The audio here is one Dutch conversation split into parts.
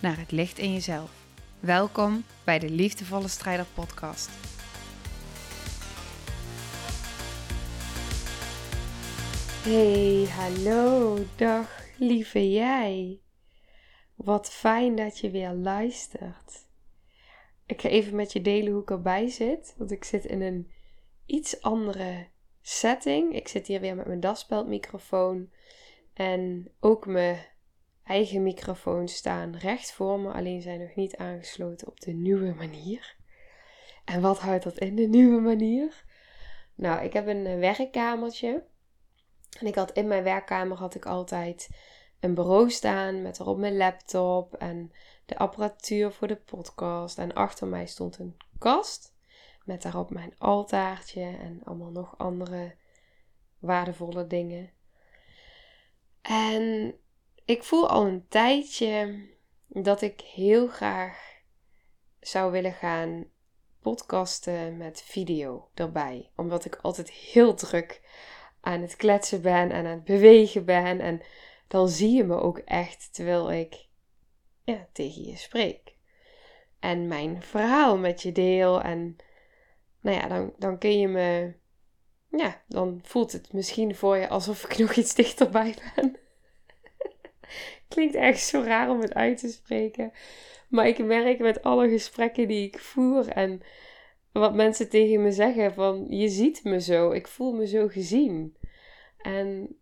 naar het licht in jezelf. Welkom bij de Liefdevolle Strijder Podcast. Hey, hallo, dag lieve jij. Wat fijn dat je weer luistert. Ik ga even met je delen hoe ik erbij zit, want ik zit in een iets andere setting. Ik zit hier weer met mijn daspeldmicrofoon en ook mijn eigen microfoons staan recht voor me, alleen zijn nog niet aangesloten op de nieuwe manier. En wat houdt dat in, de nieuwe manier? Nou, ik heb een eh, werkkamertje. En ik had in mijn werkkamer had ik altijd een bureau staan met erop mijn laptop en de apparatuur voor de podcast. En achter mij stond een kast met daarop mijn altaartje en allemaal nog andere waardevolle dingen. En ik voel al een tijdje dat ik heel graag zou willen gaan podcasten met video erbij. Omdat ik altijd heel druk aan het kletsen ben en aan het bewegen ben. En dan zie je me ook echt terwijl ik ja, tegen je spreek. En mijn verhaal met je deel. En nou ja, dan, dan kun je me. Ja, dan voelt het misschien voor je alsof ik nog iets dichterbij ben. Klinkt echt zo raar om het uit te spreken. Maar ik merk met alle gesprekken die ik voer en wat mensen tegen me zeggen van je ziet me zo, ik voel me zo gezien. En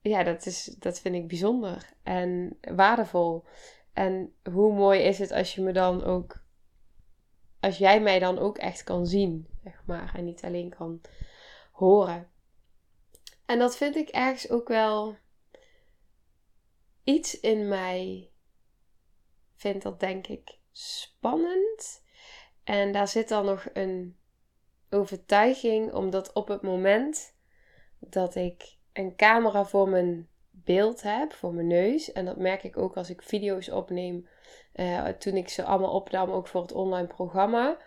ja, dat, is, dat vind ik bijzonder en waardevol. En hoe mooi is het als je me dan ook, als jij mij dan ook echt kan zien, zeg maar, en niet alleen kan horen. En dat vind ik ergens ook wel iets in mij vindt dat denk ik spannend. En daar zit dan nog een overtuiging, omdat op het moment dat ik een camera voor mijn beeld heb, voor mijn neus, en dat merk ik ook als ik video's opneem, uh, toen ik ze allemaal opnam, ook voor het online programma.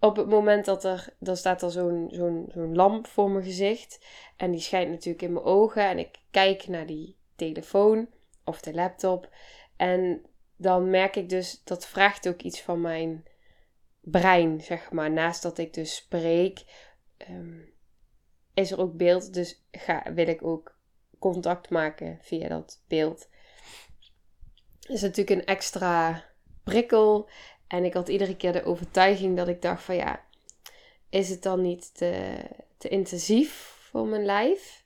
Op het moment dat er, dan staat er zo'n zo'n zo'n lamp voor mijn gezicht. En die schijnt natuurlijk in mijn ogen. En ik kijk naar die telefoon of de laptop. En dan merk ik dus, dat vraagt ook iets van mijn brein, zeg maar. Naast dat ik dus spreek, ehm, is er ook beeld. Dus ga, wil ik ook contact maken via dat beeld. is natuurlijk een extra prikkel. En ik had iedere keer de overtuiging dat ik dacht van ja, is het dan niet te, te intensief voor mijn lijf?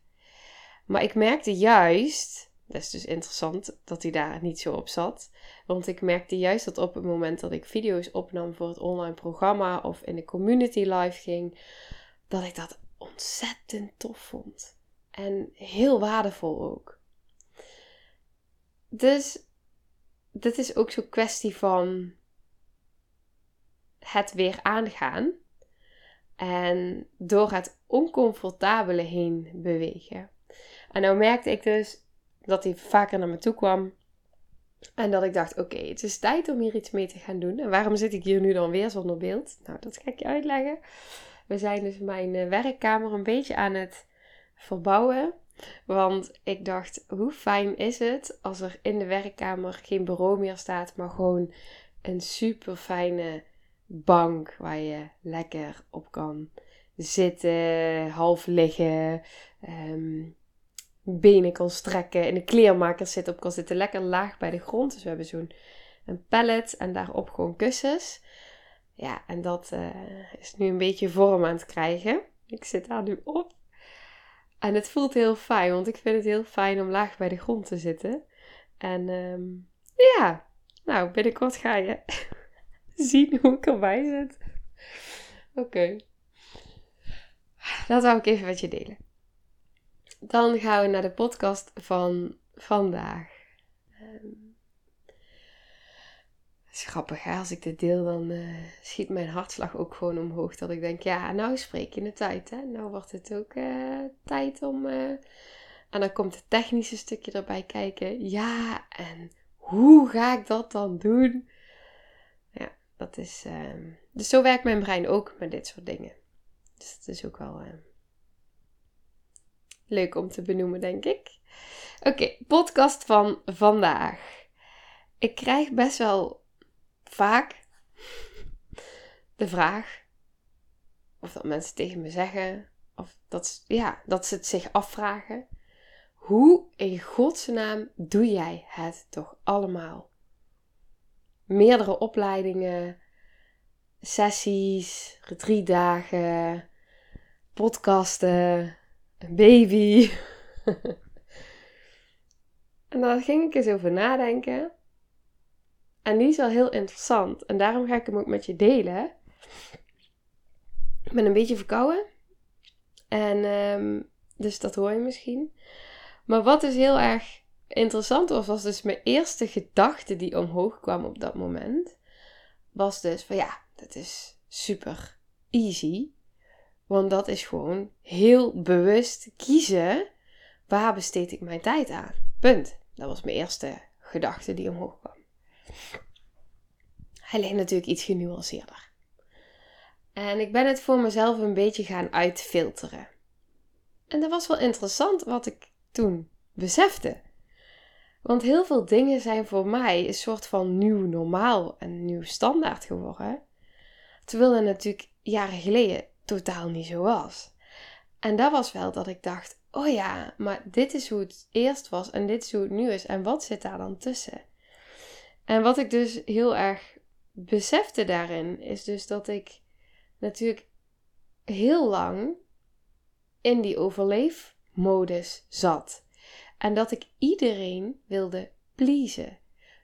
Maar ik merkte juist, dat is dus interessant dat hij daar niet zo op zat. Want ik merkte juist dat op het moment dat ik video's opnam voor het online programma of in de community live ging, dat ik dat ontzettend tof vond. En heel waardevol ook. Dus dit is ook zo'n kwestie van het weer aangaan. En door het oncomfortabele heen bewegen. En nou merkte ik dus dat hij vaker naar me toe kwam. En dat ik dacht, oké, het is tijd om hier iets mee te gaan doen. En waarom zit ik hier nu dan weer zonder beeld? Nou, dat ga ik je uitleggen. We zijn dus mijn eh, werkkamer een beetje aan het verbouwen. Want ik dacht, hoe fijn is het als er in de werkkamer geen bureau meer staat, maar gewoon een super fijne bank waar je lekker op kan zitten, half liggen. Um, benen kan strekken. In de kleermaker zit op kan zitten. Lekker laag bij de grond. Dus we hebben zo'n een pallet en daarop gewoon kussens. Ja, en dat uh, is nu een beetje vorm aan het krijgen. Ik zit daar nu op. En het voelt heel fijn, want ik vind het heel fijn om laag bij de grond te zitten. En um, ja, nou, binnenkort ga je zien hoe ik erbij zit. Oké. Dat wou ik even met je delen dan gaan we naar de podcast van vandaag. het is grappig, hè? als ik dit deel, dan uh, schiet mijn hartslag ook gewoon omhoog. Dat ik denk, ja, nou spreek je de tijd, hè? Nou wordt het ook uh, tijd om... Uh... En dan komt het technische stukje erbij kijken. Ja, en hoe ga ik dat dan doen? Ja, dat is... Ehm, dus zo werkt mijn brein ook met dit soort dingen. Dus dat is ook wel ehm, leuk om te benoemen, denk ik. Oké, podcast van vandaag. Ik krijg best wel vaak de vraag, of dat mensen tegen me zeggen, of dat, ja, dat ze het zich afvragen. Hoe in godsnaam doe jij het toch allemaal? Meerdere opleidingen, sessies, retreatdagen, podcasten, een baby. en daar ging ik eens over nadenken. En die is wel heel interessant. En daarom ga ik hem ook met je delen. Ik ben een beetje verkouden. En um, dus dat hoor je misschien. Maar wat dus heel erg interessant was, was dus mijn eerste gedachte die omhoog kwam op dat moment. Was dus van ja, dat is super easy. Want dat is gewoon heel bewust kiezen waar besteed ik mijn tijd aan. Punt. Dat was mijn eerste gedachte die omhoog kwam. Ligt natuurlijk iets genuanceerder. En ik ben het voor mezelf een beetje gaan uitfilteren. En dat was wel interessant wat ik toen besefte. Want heel veel dingen zijn voor mij een soort van nieuw normaal en nieuw standaard geworden. Terwijl dat natuurlijk jaren geleden totaal niet zo was. En dat was wel dat ik dacht: oh ja, maar dit is hoe het eerst was en dit is hoe het nu is. En wat zit daar dan tussen? En wat ik dus heel erg besefte daarin is dus dat ik natuurlijk heel lang in die overleefmodus zat. En dat ik iedereen wilde pleasen.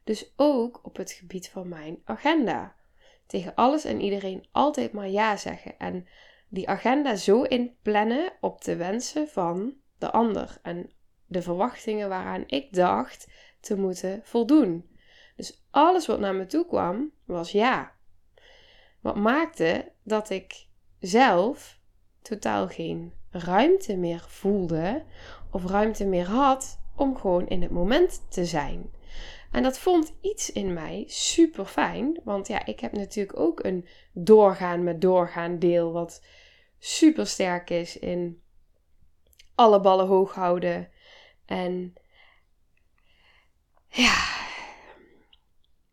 Dus ook op het gebied van mijn agenda. Tegen alles en iedereen altijd maar ja zeggen. En die agenda zo inplannen op de wensen van de ander. En de verwachtingen waaraan ik dacht te moeten voldoen. Dus alles wat naar me toe kwam, was ja. Wat maakte dat ik zelf totaal geen ruimte meer voelde of ruimte meer had om gewoon in het moment te zijn. En dat vond iets in mij super fijn, want ja, ik heb natuurlijk ook een doorgaan met doorgaan deel wat super sterk is in alle ballen hoog houden en ja,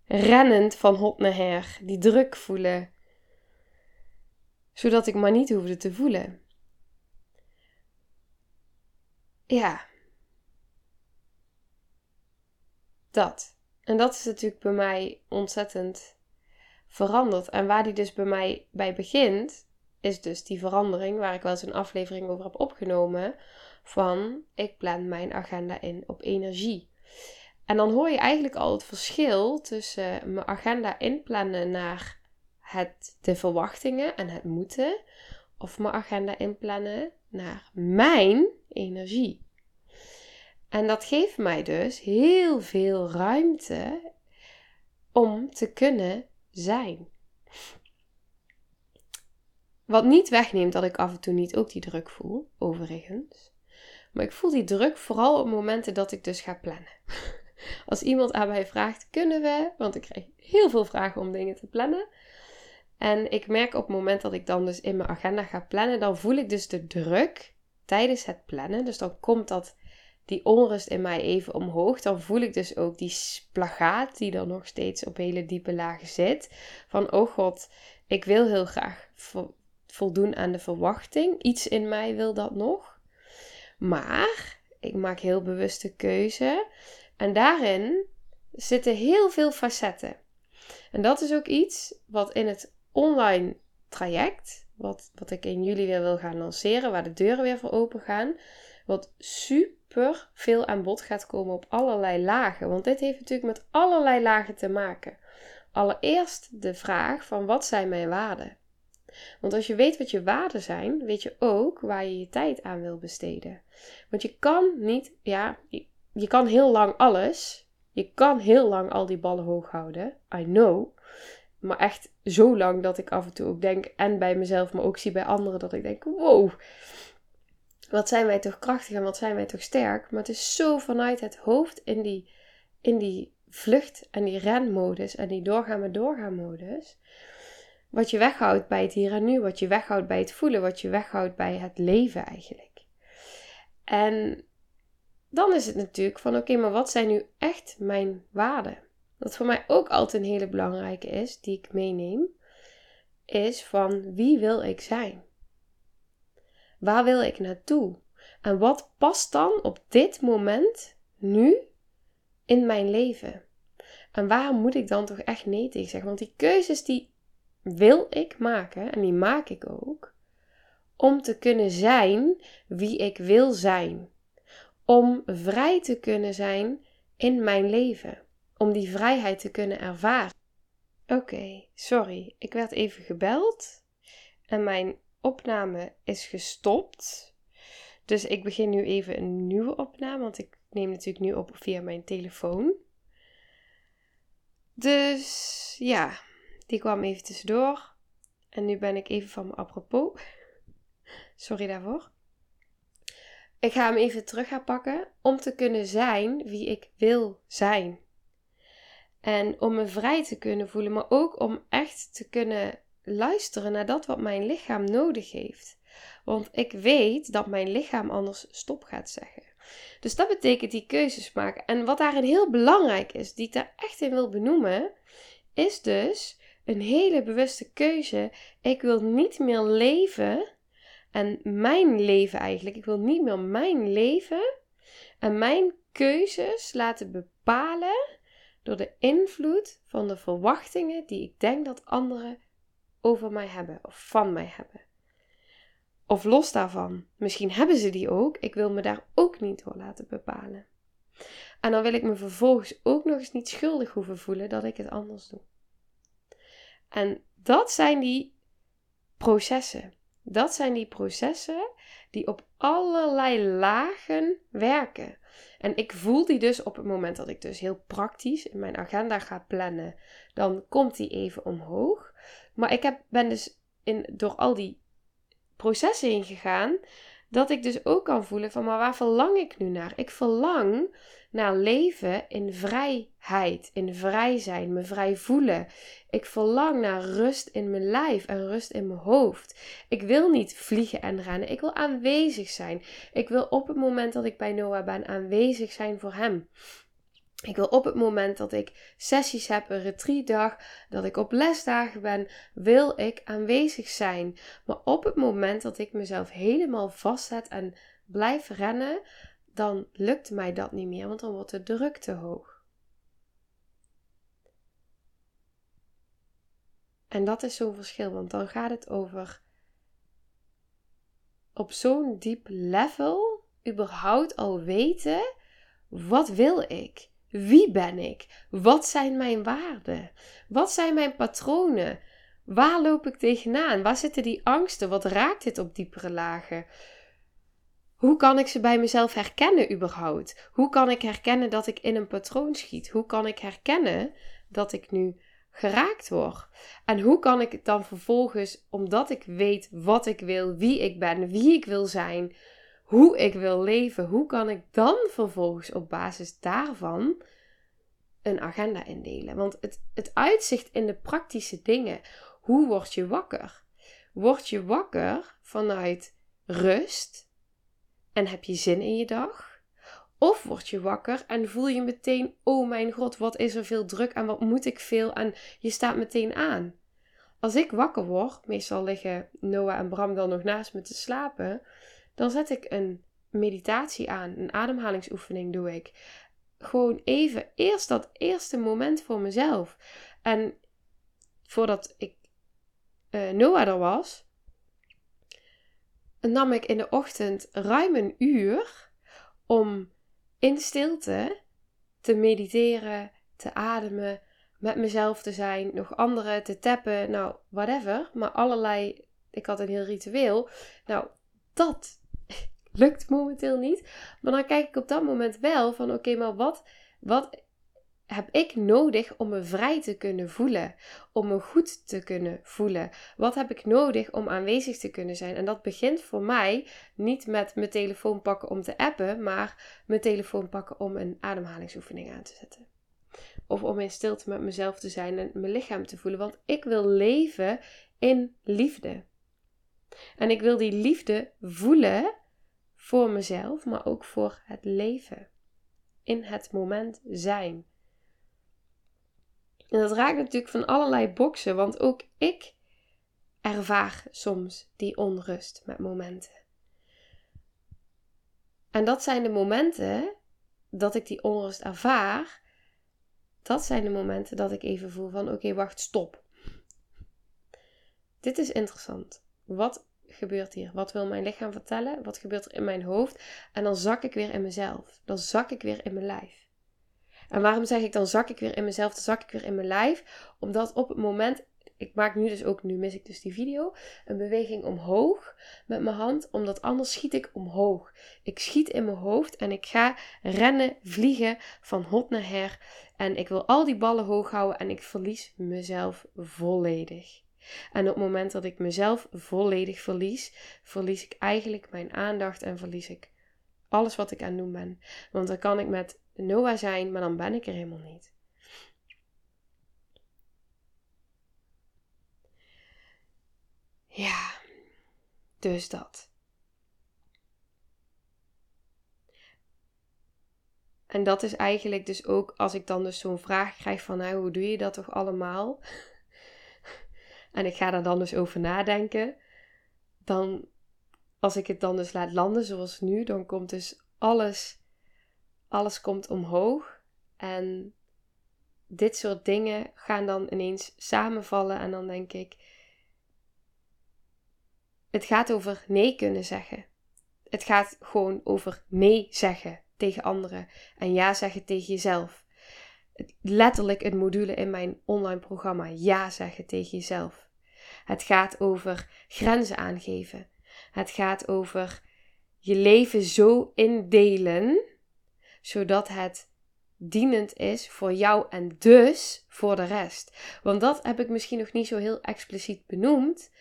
rennend van hot naar her, die druk voelen, zodat ik maar niet hoefde te voelen. Ja. Dat. En dat is natuurlijk bij mij ontzettend veranderd. En waar die dus bij mij bij begint, is dus die verandering waar ik wel eens een aflevering over heb opgenomen. Van ik plan mijn agenda in op energie. En dan hoor je eigenlijk al het verschil tussen mijn agenda inplannen naar het, de verwachtingen en het moeten, of mijn agenda inplannen naar mijn energie. En dat geeft mij dus heel veel ruimte om te kunnen zijn. Wat niet wegneemt dat ik af en toe niet ook die druk voel, overigens. Maar ik voel die druk vooral op momenten dat ik dus ga plannen. Als iemand aan mij vraagt, kunnen we? Want ik krijg heel veel vragen om dingen te plannen. En ik merk op het moment dat ik dan dus in mijn agenda ga plannen, dan voel ik dus de druk tijdens het plannen. Dus dan komt dat, die onrust in mij even omhoog. Dan voel ik dus ook die splagaat die er nog steeds op hele diepe lagen zit. Van, oh god, ik wil heel graag voldoen aan de verwachting. Iets in mij wil dat nog. Maar ik maak heel bewuste keuze en daarin zitten heel veel facetten. En dat is ook iets wat in het online traject, wat, wat ik in juli weer wil gaan lanceren, waar de deuren weer voor open gaan, wat super veel aan bod gaat komen op allerlei lagen. Want dit heeft natuurlijk met allerlei lagen te maken. Allereerst de vraag van wat zijn mijn waarden? Want als je weet wat je waarden zijn, weet je ook waar je je tijd aan wil besteden. Want je kan niet, ja, je kan heel lang alles, Je kan heel lang al die ballen hoog houden. I know. Maar echt zo lang dat ik af en toe ook denk, en bij mezelf, maar ook zie bij anderen, dat ik denk: wow, wat zijn wij toch krachtig en wat zijn wij toch sterk. Maar het is zo vanuit het hoofd in die, in die vlucht en die renmodus en die doorgaan met doorgaan modus. Wat je weghoudt bij het hier en nu, wat je weghoudt bij het voelen, wat je weghoudt bij het leven eigenlijk. En dan is het natuurlijk van oké, maar wat zijn nu echt mijn waarden? Wat voor mij ook altijd een hele belangrijke is, die ik meeneem, is van wie wil ik zijn? Waar wil ik naartoe? En wat past dan op dit moment, nu, in mijn leven? En waar moet ik dan toch echt nee tegen zeggen? Want die keuzes die wil ik maken, en die maak ik ook, om te kunnen zijn wie ik wil zijn. Om vrij te kunnen zijn in mijn leven. Om die vrijheid te kunnen ervaren. Oké, sorry, ik werd even gebeld. En mijn opname is gestopt. Dus ik begin nu even een nieuwe opname, want ik neem natuurlijk nu op via mijn telefoon. Dus ja, die kwam even tussendoor. En nu ben ik even van me apropos. Sorry daarvoor. Ik ga hem even terug gaan pakken om te kunnen zijn wie ik wil zijn. En om me vrij te kunnen voelen, maar ook om echt te kunnen luisteren naar dat wat mijn lichaam nodig heeft. Want ik weet dat mijn lichaam anders stop gaat zeggen. Dus dat betekent die keuzes maken. En wat daarin heel belangrijk is, die ik daar echt in wil benoemen, is dus een hele bewuste keuze. Ik wil niet meer leven en mijn leven eigenlijk. Ik wil niet meer mijn leven en mijn keuzes laten bepalen door de invloed van de verwachtingen die ik denk dat anderen over mij hebben of van mij hebben. Of los daarvan, misschien hebben ze die ook, ik wil me daar ook niet door laten bepalen. En dan wil ik me vervolgens ook nog eens niet schuldig hoeven voelen dat ik het anders doe. En dat zijn die processen. Dat zijn die processen die op allerlei lagen werken. En ik voel die dus op het moment dat ik dus heel praktisch in mijn agenda ga plannen, dan komt die even omhoog. Maar ik heb, ben dus in, door al die processen heen gegaan, dat ik dus ook kan voelen van, maar waar verlang ik nu naar? Ik verlang naar leven in vrijheid, in vrij zijn, me vrij voelen. Ik verlang naar rust in mijn lijf en rust in mijn hoofd. Ik wil niet vliegen en rennen, ik wil aanwezig zijn. Ik wil op het moment dat ik bij Noah ben aanwezig zijn voor hem. Ik wil op het moment dat ik sessies heb, een retreatdag, dat ik op lesdagen ben, wil ik aanwezig zijn. Maar op het moment dat ik mezelf helemaal vastzet en blijf rennen, dan lukt mij dat niet meer, want dan wordt de druk te hoog. En dat is zo'n verschil, want dan gaat het over op zo'n diep level überhaupt al weten, wat wil ik? Wie ben ik? Wat zijn mijn waarden? Wat zijn mijn patronen? Waar loop ik tegenaan? Waar zitten die angsten? Wat raakt dit op diepere lagen? Hoe kan ik ze bij mezelf herkennen überhaupt? Hoe kan ik herkennen dat ik in een patroon schiet? Hoe kan ik herkennen dat ik nu geraakt word? En hoe kan ik het dan vervolgens, omdat ik weet wat ik wil, wie ik ben, wie ik wil zijn, hoe ik wil leven, hoe kan ik dan vervolgens op basis daarvan een agenda indelen? Want het, het uitzicht in de praktische dingen, hoe word je wakker? Word je wakker vanuit rust en heb je zin in je dag? Of word je wakker en voel je meteen: oh mijn god, wat is er veel druk en wat moet ik veel? En je staat meteen aan. Als ik wakker word, meestal liggen Noah en Bram dan nog naast me te slapen dan zet ik een meditatie aan, een ademhalingsoefening doe ik. Gewoon even eerst dat eerste moment voor mezelf. En voordat ik uh, Noah er was, nam ik in de ochtend ruim een uur om in stilte te mediteren, te ademen, met mezelf te zijn, nog anderen te tappen, nou, whatever. Maar allerlei, ik had een heel ritueel. Nou, dat lukt momenteel niet. Maar dan kijk ik op dat moment wel van oké, maar wat, wat heb ik nodig om me vrij te kunnen voelen? Om me goed te kunnen voelen? Wat heb ik nodig om aanwezig te kunnen zijn? En dat begint voor mij niet met mijn telefoon pakken om te appen, maar mijn telefoon pakken om een ademhalingsoefening aan te zetten. Of om in stilte met mezelf te zijn en mijn lichaam te voelen. Want ik wil leven in liefde. En ik wil die liefde voelen voor mezelf, maar ook voor het leven. In het moment zijn. En dat raakt natuurlijk van allerlei boksen, want ook ik ervaar soms die onrust met momenten. En dat zijn de momenten dat ik die onrust ervaar. Dat zijn de momenten dat ik even voel van oké, wacht, stop. Dit is interessant. Wat gebeurt hier? Wat wil mijn lichaam vertellen? Wat gebeurt er in mijn hoofd? En dan zak ik weer in mezelf. Dan zak ik weer in mijn lijf. En waarom zeg ik dan zak ik weer in mezelf, dan zak ik weer in mijn lijf? Omdat op het moment, ik maak nu dus ook, nu mis ik dus die video, een beweging omhoog met mijn hand, omdat anders schiet ik omhoog. Ik schiet in mijn hoofd en ik ga rennen, vliegen van hot naar her. En ik wil al die ballen hoog houden en ik verlies mezelf volledig. En op het moment dat ik mezelf volledig verlies, verlies ik eigenlijk mijn aandacht en verlies ik alles wat ik aan het doen ben. Want dan kan ik met Noah zijn, maar dan ben ik er helemaal niet. Ja, dus dat. En dat is eigenlijk dus ook als ik dan dus zo'n vraag krijg van nou, hoe doe je dat toch allemaal? En ik ga daar dan dus over nadenken. Dan, als ik het dan dus laat landen zoals nu, dan komt dus alles alles komt omhoog. En dit soort dingen gaan dan ineens samenvallen. En dan denk ik, het gaat over nee kunnen zeggen. Het gaat gewoon over nee zeggen tegen anderen en ja zeggen tegen jezelf. Letterlijk een module in mijn online programma ja zeggen tegen jezelf. Het gaat over grenzen aangeven. Het gaat over je leven zo indelen zodat het dienend is voor jou en dus voor de rest. Want dat heb ik misschien nog niet zo heel expliciet benoemd.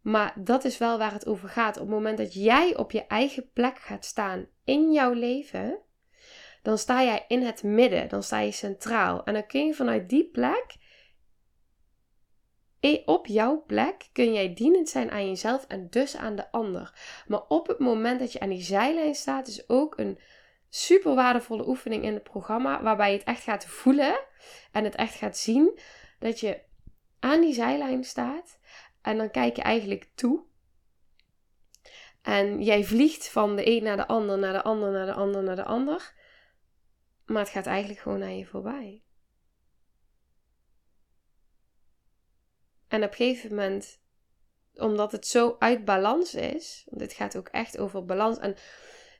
Maar dat is wel waar het over gaat. Op het moment dat jij op je eigen plek gaat staan in jouw leven, dan sta jij in het midden, dan sta je centraal. En dan kun je vanuit die plek, op jouw plek, kun jij dienend zijn aan jezelf en dus aan de ander. Maar op het moment dat je aan die zijlijn staat, is ook een super waardevolle oefening in het programma. Waarbij je het echt gaat voelen en het echt gaat zien. Dat je aan die zijlijn staat. En dan kijk je eigenlijk toe. En jij vliegt van de een naar de ander, naar de ander, naar de ander, naar de ander. Maar het gaat eigenlijk gewoon aan je voorbij. En op een gegeven moment, omdat het zo uit balans is, want dit gaat ook echt over balans. En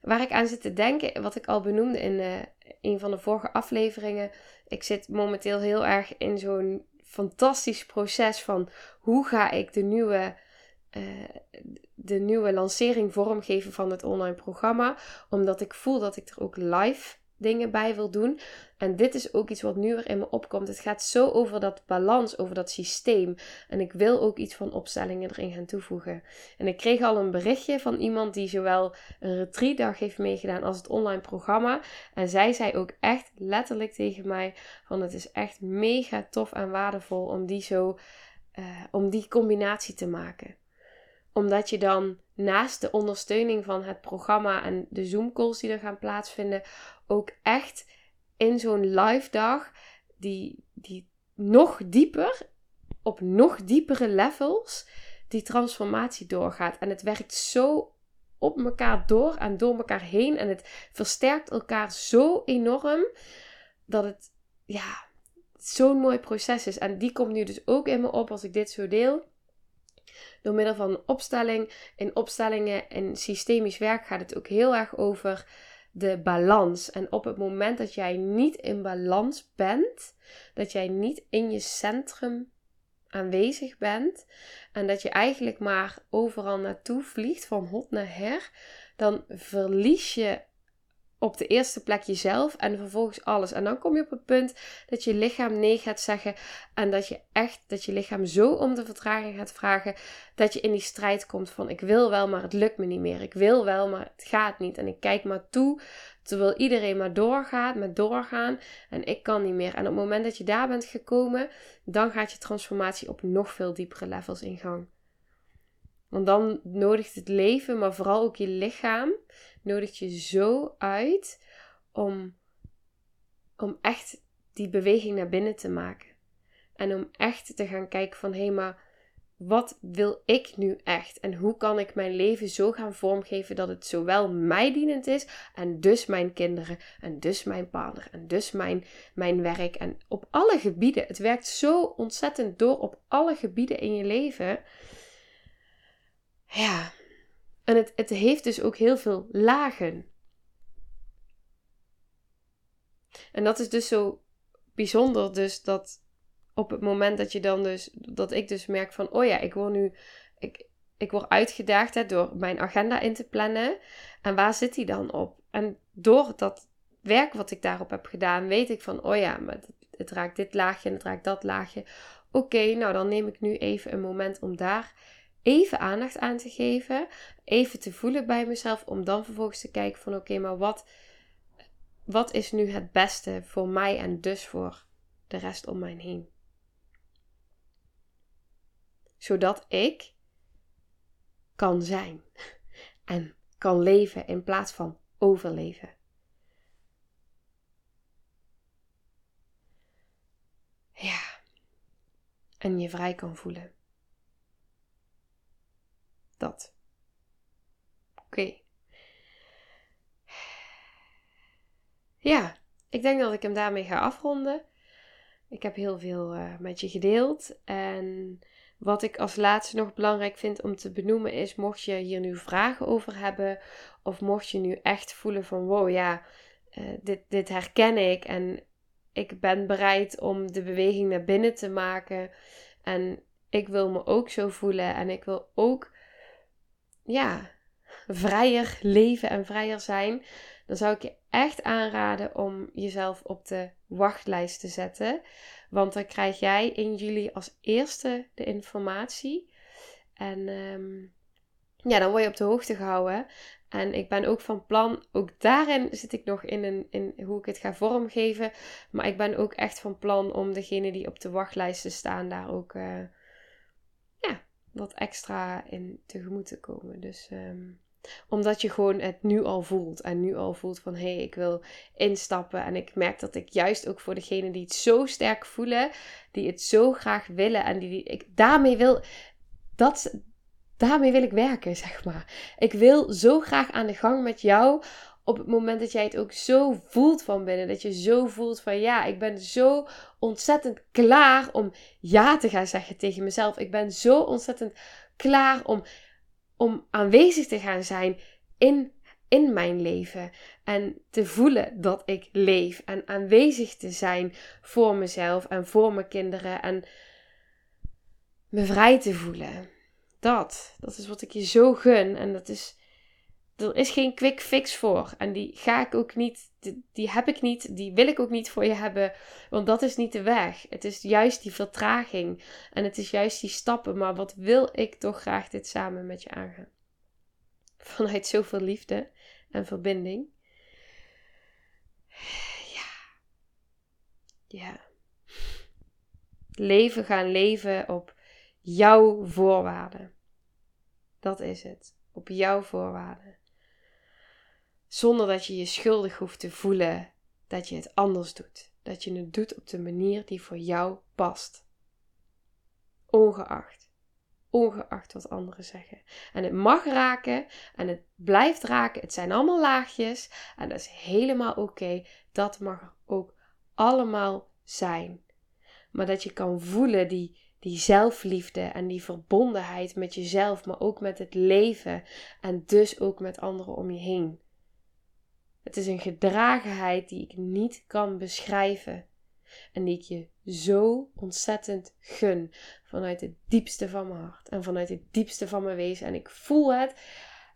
Waar ik aan zit te denken, wat ik al benoemde in uh, een van de vorige afleveringen. Ik zit momenteel heel erg in zo'n fantastisch proces van hoe ga ik de nieuwe, uh, de nieuwe lancering vormgeven van het online programma. Omdat ik voel dat ik er ook live dingen bij wil doen. En dit is ook iets wat nu weer in me opkomt. Het gaat zo over dat balans, over dat systeem. En ik wil ook iets van opstellingen erin gaan toevoegen. En ik kreeg al een berichtje van iemand die zowel een retreatdag heeft meegedaan als het online programma. En zij zei ook echt letterlijk tegen mij van het is echt mega tof en waardevol om die zo, uh, om die combinatie te maken omdat je dan naast de ondersteuning van het programma en de Zoom calls die er gaan plaatsvinden, ook echt in zo'n live dag die, die nog dieper, op nog diepere levels, die transformatie doorgaat. En het werkt zo op elkaar door en door elkaar heen. En het versterkt elkaar zo enorm dat het ja, zo'n mooi proces is. En die komt nu dus ook in me op als ik dit zo deel. Door middel van opstelling. In opstellingen en systemisch werk gaat het ook heel erg over de balans. En op het moment dat jij niet in balans bent, dat jij niet in je centrum aanwezig bent en dat je eigenlijk maar overal naartoe vliegt van hot naar her, dan verlies je op de eerste plek jezelf en vervolgens alles. En dan kom je op het punt dat je lichaam nee gaat zeggen en dat je echt, dat je lichaam zo om de vertraging gaat vragen, dat je in die strijd komt van ik wil wel, maar het lukt me niet meer. Ik wil wel, maar het gaat niet. En ik kijk maar toe, terwijl iedereen maar doorgaat, met doorgaan en ik kan niet meer. En op het moment dat je daar bent gekomen, dan gaat je transformatie op nog veel diepere levels in gang. Want dan nodigt het leven, maar vooral ook je lichaam, nodigt je zo uit om, om echt die beweging naar binnen te maken. En om echt te gaan kijken van hé, hey, maar wat wil ik nu echt? En hoe kan ik mijn leven zo gaan vormgeven dat het zowel mij dienend is en dus mijn kinderen en dus mijn partner en dus mijn, mijn werk en op alle gebieden. Het werkt zo ontzettend door op alle gebieden in je leven ja, en het, het heeft dus ook heel veel lagen. En dat is dus zo bijzonder, dus dat op het moment dat je dan dus, dat ik dus merk van, oh ja, ik word nu, ik, ik word uitgedaagd hè, door mijn agenda in te plannen. En waar zit die dan op? En door dat werk wat ik daarop heb gedaan, weet ik van, oh ja, maar het, het raakt dit laagje en het raakt dat laagje. Oké, nou dan neem ik nu even een moment om daar even aandacht aan te geven, even te voelen bij mezelf, om dan vervolgens te kijken van oké, maar wat, wat is nu het beste voor mij en dus voor de rest om mij heen? Zodat ik kan zijn en kan leven in plaats van overleven. Ja, en je vrij kan voelen. Dat. Oké. Ja, ik denk dat ik hem daarmee ga afronden. Ik heb heel veel uh, met je gedeeld. En wat ik als laatste nog belangrijk vind om te benoemen is: mocht je hier nu vragen over hebben, of mocht je nu echt voelen van wow, ja, uh, dit, dit herken ik en ik ben bereid om de beweging naar binnen te maken. En ik wil me ook zo voelen en ik wil ook ja, vrijer leven en vrijer zijn, dan zou ik je echt aanraden om jezelf op de wachtlijst te zetten. Want dan krijg jij in juli als eerste de informatie. En ehm, ja, dan word je op de hoogte gehouden. En ik ben ook van plan, ook daarin zit ik nog in, een, in hoe ik het ga vormgeven. Maar ik ben ook echt van plan om degene die op de wachtlijsten staan daar ook uh, wat extra in tegemoet te komen. Dus ehm, omdat je gewoon het nu al voelt. En nu al voelt van hé, hey, ik wil instappen. En ik merk dat ik juist ook voor degenen die het zo sterk voelen, die het zo graag willen en die, die ik daarmee wil. Dat, daarmee wil ik werken, zeg maar. Ik wil zo graag aan de gang met jou op het moment dat jij het ook zo voelt van binnen. Dat je zo voelt van ja, ik ben zo ontzettend klaar om ja te gaan zeggen tegen mezelf. Ik ben zo ontzettend klaar om, om aanwezig te gaan zijn in, in mijn leven. En te voelen dat ik leef. En aanwezig te zijn voor mezelf en voor mijn kinderen. En me vrij te voelen. Dat, dat is wat ik je zo gun. En dat is er is geen quick fix voor. En die ga ik ook niet, die, heb ik niet, die wil ik ook niet voor je hebben. Want dat is niet de weg. Het is juist die vertraging. En het is juist die stappen. Maar wat wil ik toch graag dit samen met je aangaan? Vanuit zoveel liefde en verbinding. Ja. Ja. Leven gaan leven op jouw voorwaarden. Dat is het. Op jouw voorwaarden. Zonder dat je je schuldig hoeft te voelen dat je het anders doet. Dat je het doet op de manier die voor jou past. Ongeacht. Ongeacht wat anderen zeggen. En het mag raken en het blijft raken. Het zijn allemaal laagjes en dat is helemaal oké. Dat mag er ook allemaal zijn. Maar dat je kan voelen die, die zelfliefde en die verbondenheid met jezelf, maar ook met het leven en dus ook met anderen om je heen. Het is een gedragenheid die ik niet kan beschrijven. En die ik je zo ontzettend gun. Vanuit het diepste van mijn hart. En vanuit het diepste van mijn wezen. En ik voel het.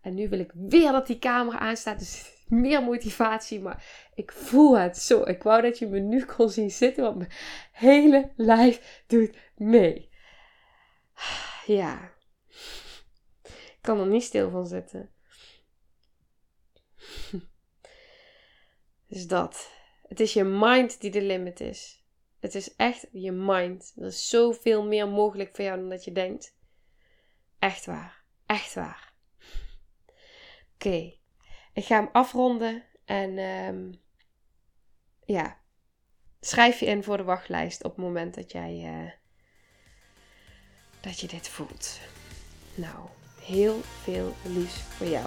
En nu wil ik weer dat die camera aanstaat. Dus meer motivatie, maar ik voel het zo. Ik wou dat je me nu kon zien zitten, want mijn hele lijf doet mee. Ja, ik kan er niet stil van zitten. Dus dat. Het is je mind die de limit is. Het is echt je mind. Er is zoveel meer mogelijk voor jou dan dat je denkt. Echt waar. Echt waar. Oké. Ik ga hem afronden. En um, ja. Schrijf je in voor de wachtlijst op het moment dat jij. Uh, dat je dit voelt. Nou, heel veel liefs voor jou.